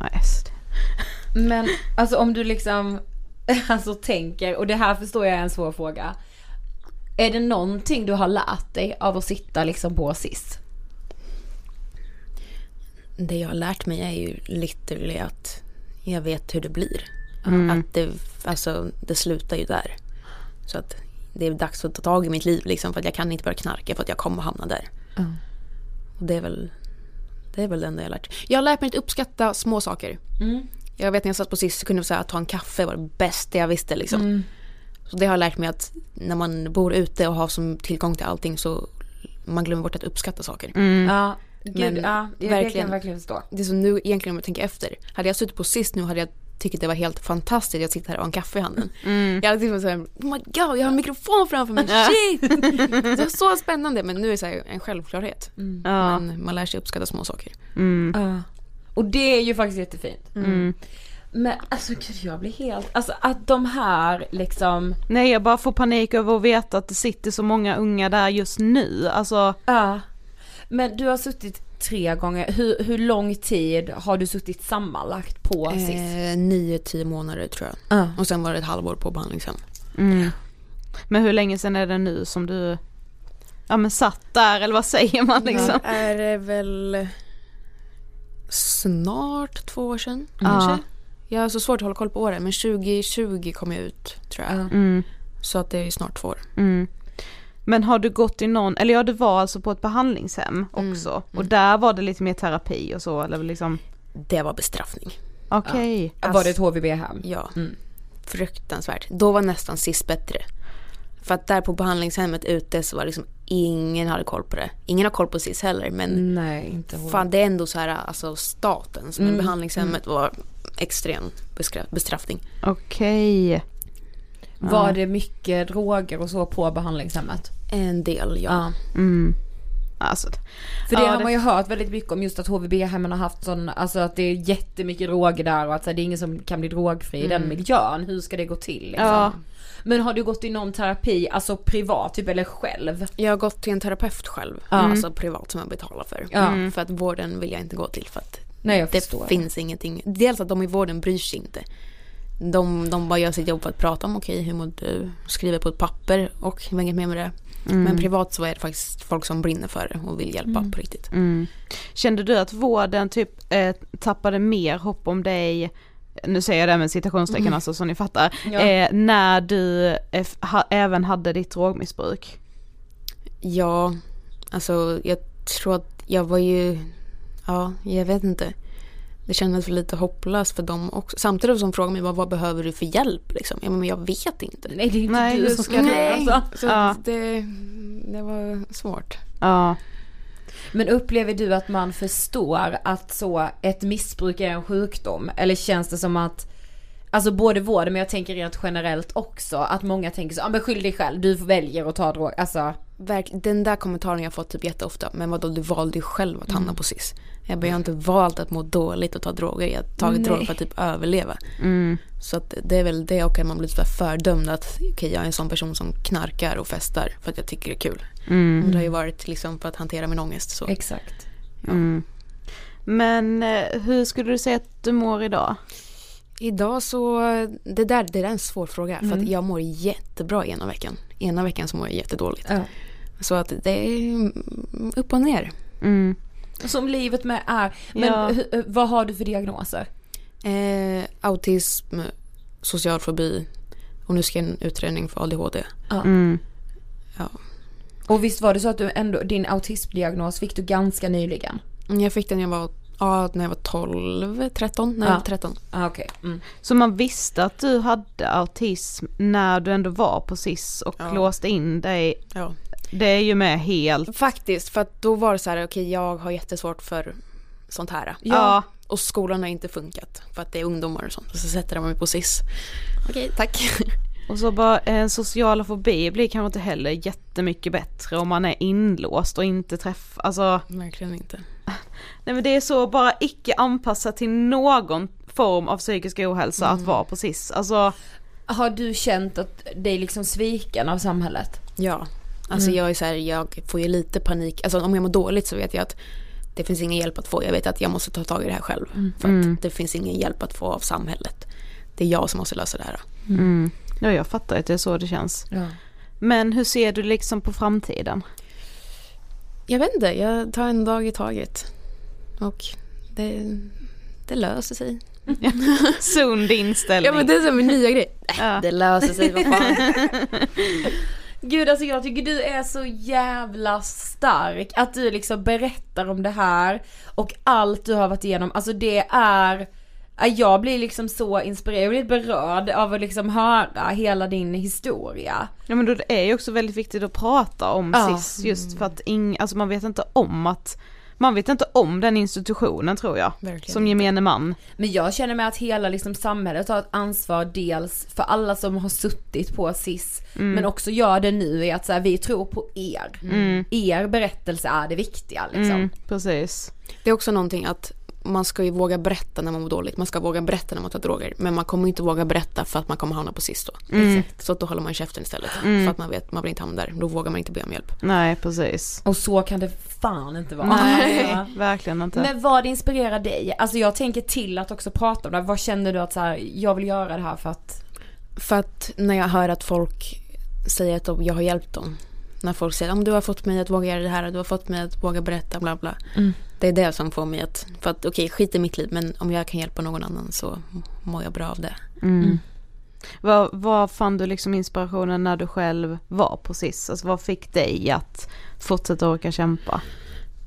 Nej, det- Men alltså om du liksom, alltså tänker, och det här förstår jag är en svår fråga. Är det någonting du har lärt dig av att sitta liksom på SIS? Det jag har lärt mig är ju literally att jag vet hur det blir. Mm. Att det, alltså, det slutar ju där. Så att det är dags att ta tag i mitt liv liksom för att jag kan inte börja knarka för att jag kommer hamna där. Och det är väl det är väl det enda jag har lärt. Jag har lärt mig att uppskatta små saker. Jag vet när jag satt på SIS så kunde jag säga att ta en kaffe var det bästa jag visste liksom. Så det har jag lärt mig att när man bor ute och har som tillgång till allting så man glömmer bort att uppskatta saker. Ja, gud, Men ja, det, det kan verkligen. jag verkligen förstå. Det är så nu egentligen om jag tänker efter. Hade jag suttit på sist nu hade jag tyckt att det var helt fantastiskt att sitta här och ha en kaffe i handen. Jag hade tyckt såhär, oh my god jag har en mikrofon framför mig, shit! det är så spännande men nu är det en självklarhet. Ja. Men man lär sig uppskatta små saker. Ja. Och det är ju faktiskt jättefint. Men alltså gud jag blir helt, alltså att de här liksom, Nej jag bara får panik över att veta att det sitter så många unga där just nu, alltså ja. Men du har suttit tre gånger, hur, hur lång tid har du suttit sammanlagt på SIS? Eh, nio, tio månader tror jag. Ja. Och sen var det ett halvår på behandlingshem. Men hur länge sedan är det nu som du, ja men satt där eller vad säger man liksom? Det är väl snart två år sedan kanske. Jag har så svårt att hålla koll på åren men 2020 kom jag ut tror jag. Mm, Så att det är snart två år. mm. Men har du gått i någon, eller ja du var alltså på ett behandlingshem också och där var det lite mer terapi och så eller liksom, Det var bestraffning. okej. var det ett HVB-hem? Ja. Fruktansvärt. Då var nästan SIS bättre. För att där på behandlingshemmet ute så var det liksom ingen hade koll på det. Ingen har koll på SIS heller men Nej, inte fan det är ändå så här alltså statens. Men behandlingshemmet var extrem bestraffning. Okej. Var det mycket droger och så på behandlingshemmet? En del ja. Mm. Alltså, För det Ja, har det- man ju hört väldigt mycket om just att HVB-hemmen har haft sån, alltså att det är jättemycket droger där och att så här, det är ingen som kan bli drogfri i den miljön. Hur ska det gå till liksom? Ja. Men har du gått i någon terapi, alltså privat typ eller själv? Jag har gått till en terapeut själv. Ja. Alltså privat som jag betalar för. Ja. För att vården vill jag inte gå till för att Nej jag det förstår. finns ingenting. Dels att de i vården bryr sig inte. De, de bara gör sitt jobb för att prata om okej hur mår du? Skriver på ett papper och inget mer med det. Men privat så är det faktiskt folk som brinner för det och vill hjälpa på riktigt. Mm. Kände du att vården typ eh, tappade mer hopp om dig, nu säger jag det med citationstecken alltså så ni fattar, Ja. eh, när du eh, ha, även hade ditt drogmissbruk? Ja, alltså jag tror att jag var ju, ja jag vet inte. Det kändes lite hopplöst för dem också. Samtidigt som de frågade mig vad, vad behöver du för hjälp liksom? Jag, men jag vet inte. Nej det är inte Nej, du som ska det. det alltså. Så Ja. det, det var svårt. Ja. Men upplever du att man förstår att så ett missbruk är en sjukdom? Eller känns det som att Alltså både vården men jag tänker rent generellt också att många tänker så, ja ah, men skyll dig själv, du väljer att ta drog, alltså Verk, den där kommentaren har jag fått typ jätteofta. Men vadå, du valde ju själv att hamna på SIS. Jag, bara, jag har inte valt att må dåligt och ta droger. Jag har tagit Nej. droger för att typ överleva. Mm. Så att det är väl det och att man blir här fördömd att okej jag är en sån person som knarkar och festar för att jag tycker det är kul. Men det har ju varit liksom för att hantera min ångest. Så. Exakt. Mm. Men eh, hur skulle du säga att du mår idag? Idag så, det där, det där är en svår fråga. För att jag mår jättebra ena veckan. Ena veckan så mår jag jättedåligt. Ja. Så att det är mm, upp och ner. Mm. Som livet med är. Men Ja. hu- vad har du för diagnoser? Eh, autism, social fobi och nu ska jag en utredning för ADHD. Mm. Ja. Och visst var det så att du ändå, din autismdiagnos fick du ganska nyligen? Jag fick den när jag var, ja, när jag var 12, 13. När jag Ja. var 13. Ah, okej. Mm. Så man visste att du hade autism när du ändå var på SIS och Ja. låste in dig? Ja. det är ju med helt, Faktiskt, för att då var det så här, okej jag har jättesvårt för sånt här. ja, Och skolan har inte funkat för att det är ungdomar och sånt. Och så sätter de mig på SIS. Okej, tack. och så bara en sociala fobi blir kanske inte heller jättemycket bättre om man är inlåst och inte träffar, alltså Verkligen inte. Nej men det är så bara icke anpassat till någon form av psykisk ohälsa att vara på SIS, alltså Har du känt att dig liksom sviken av samhället? Ja, alltså jag är så här, jag får ju lite panik. Alltså om jag mår dåligt så vet jag att det finns ingen hjälp att få. Jag vet att jag måste ta tag i det här själv. För att det finns ingen hjälp att få av samhället. Det är jag som måste lösa det här. mm. ja jag fattar att det är så det känns. Ja. Men hur ser du liksom på framtiden? Jag vet inte, jag tar en dag i taget. Och det, det löser sig. Sund inställning. Ja men det är så min nya grej. Ja. Det löser sig, vad fan. Gud alltså jag tycker du är så jävla stark. Att du liksom berättar om det här och allt du har varit igenom. Alltså det är, jag blir liksom så inspirerad, jag blir berörd av att liksom höra hela din historia. Ja men då det är ju också väldigt viktigt att prata om Ja. SIS just för att ing, alltså man vet inte om att, man vet inte om den institutionen tror jag. Verkligen Som gemene man. Men jag känner mig att hela liksom samhället har ett ansvar dels för alla som har suttit på SIS men också gör det nu i att så här, vi tror på er. Er berättelse är det viktiga liksom. Mm, precis. Det är också någonting att man ska ju våga berätta när man mår dåligt. Man ska våga berätta när man tar droger. Men man kommer inte våga berätta för att man kommer hamna på SIS då. Så att då håller man käften istället. För att man vet man vill inte hamna där. Då vågar man inte be om hjälp. Nej precis. Och så kan det fan inte vara. Nej, Ja. verkligen inte. Men vad inspirerar dig? Alltså jag tänker till att också prata om det. Vad känner du att så här, jag vill göra det här för att För att när jag hör att folk säger att de- jag har hjälpt dem. När folk säger om du har fått mig att våga göra det här, du har fått mig att våga berätta, bla bla. Det är det som får mig att, för att okej skit i mitt liv men om jag kan hjälpa någon annan så mår jag bra av det. Mm. Vad, vad fann du liksom inspirationen när du själv var på SIS? Alltså vad fick dig att fortsätta orka kämpa?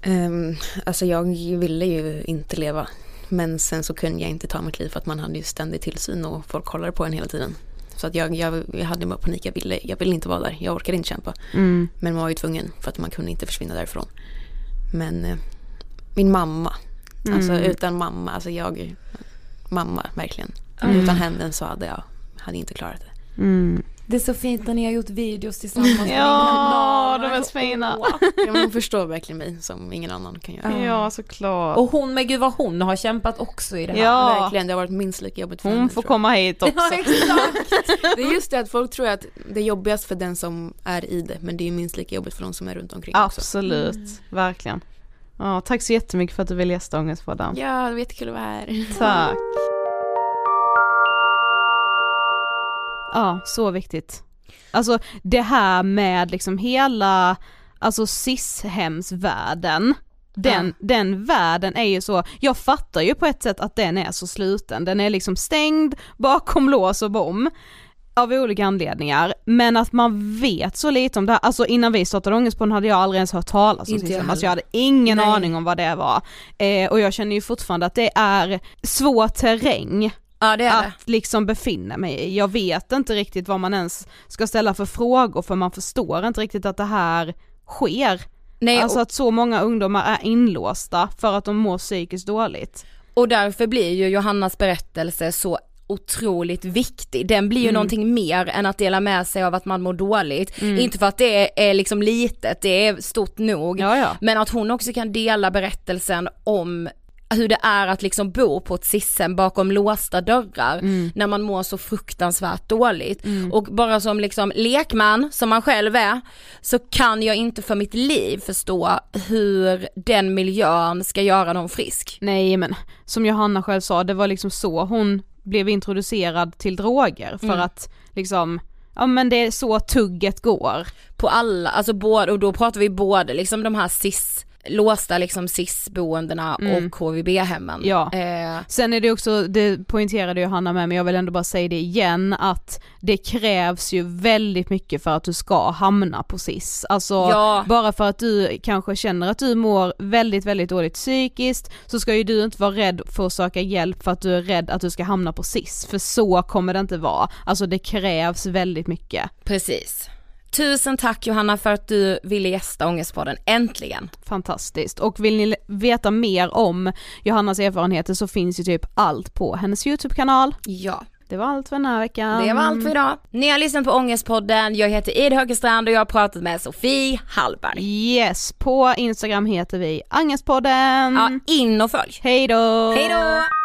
Um, alltså jag ville ju inte leva. Men sen så kunde jag inte ta mitt liv för att man hade ju ständig tillsyn och folk kollade på en hela tiden. Så att jag, jag, jag hade bara panik, jag ville, jag ville inte vara där, jag orkade inte kämpa. Mm. Men man var ju tvungen för att man kunde inte försvinna därifrån. Men eh, min mamma, alltså utan mamma, alltså jag, mamma verkligen. Utan henne så hade jag hade inte klarat det. Mm. Det är så fint när ni har gjort videos tillsammans. Ja, de är så fina. Ja, man förstår verkligen mig som ingen annan kan göra. Ja såklart. Och hon, men gud vad hon har kämpat också i det här. Ja. Verkligen, det har varit minst lika jobbigt för Hon henne, får tror jag. komma hit också. Ja, exakt. Det är just det att folk tror att det är jobbigast för den som är i det men det är minst lika jobbigt för de som är runt omkring också. Absolut, verkligen. Ja, tack så jättemycket för att du ville gästa Ångestpodden. Ja, det var jättekul att vara här. Tack. Ja, så viktigt. Alltså det här med liksom hela, alltså cis-hemsvärlden. Den, den världen är ju så, jag fattar ju på ett sätt att den är så sluten, den är liksom stängd bakom lås och bom. Av olika anledningar, men att man vet så lite om det här, alltså innan vi startade Ångestpodden hade jag aldrig ens hört talas om heller. alltså jag hade ingen Nej. aning om vad det var. Eh, och jag känner ju fortfarande att det är svår terräng Ja det är det. att liksom befinna mig i. Jag vet inte riktigt vad man ens ska ställa för frågor för man förstår inte riktigt att det här sker. Nej, alltså att så många ungdomar är inlåsta för att de mår psykiskt dåligt. och därför blir ju Johannas berättelse så otroligt viktig. Den blir ju någonting mer än att dela med sig av att man mår dåligt. Inte för att det är, är liksom litet, det är stort nog. Ja, ja. Men att hon också kan dela berättelsen om hur det är att liksom bo på ett sissen bakom låsta dörrar när man mår så fruktansvärt dåligt. Och bara som liksom lekman, som man själv är, så kan jag inte för mitt liv förstå hur den miljön ska göra någon frisk. Nej men som Johanna själv sa, det var liksom så hon blev introducerad till droger för att liksom, ja men det är så tugget går. På alla, alltså både, och då pratar vi både liksom de här cis låsta liksom SIS-boendena och HVB-hemmen. Ja. Eh, Sen är det också, det poängterade Johanna med men jag vill ändå bara säga det igen att det krävs ju väldigt mycket för att du ska hamna på SIS. Alltså Ja. bara för att du kanske känner att du mår väldigt väldigt dåligt psykiskt så ska ju du inte vara rädd för att söka hjälp för att du är rädd att du ska hamna på SIS för så kommer det inte vara. Alltså det krävs väldigt mycket. Precis. Tusen tack Johanna för att du ville gästa Ångestpodden, äntligen. Fantastiskt. Och vill ni veta mer om Johannas erfarenheter så finns ju typ allt på hennes YouTube-kanal. Ja. Det var allt för den här veckan. Det var allt för idag. Ni har lyssnat på Ångestpodden, jag heter Ed Högerstrand och jag har pratat med Sofie Hallberg. Yes, på Instagram heter vi Angestpodden. Ja, in och följ. Hej då! Hej då!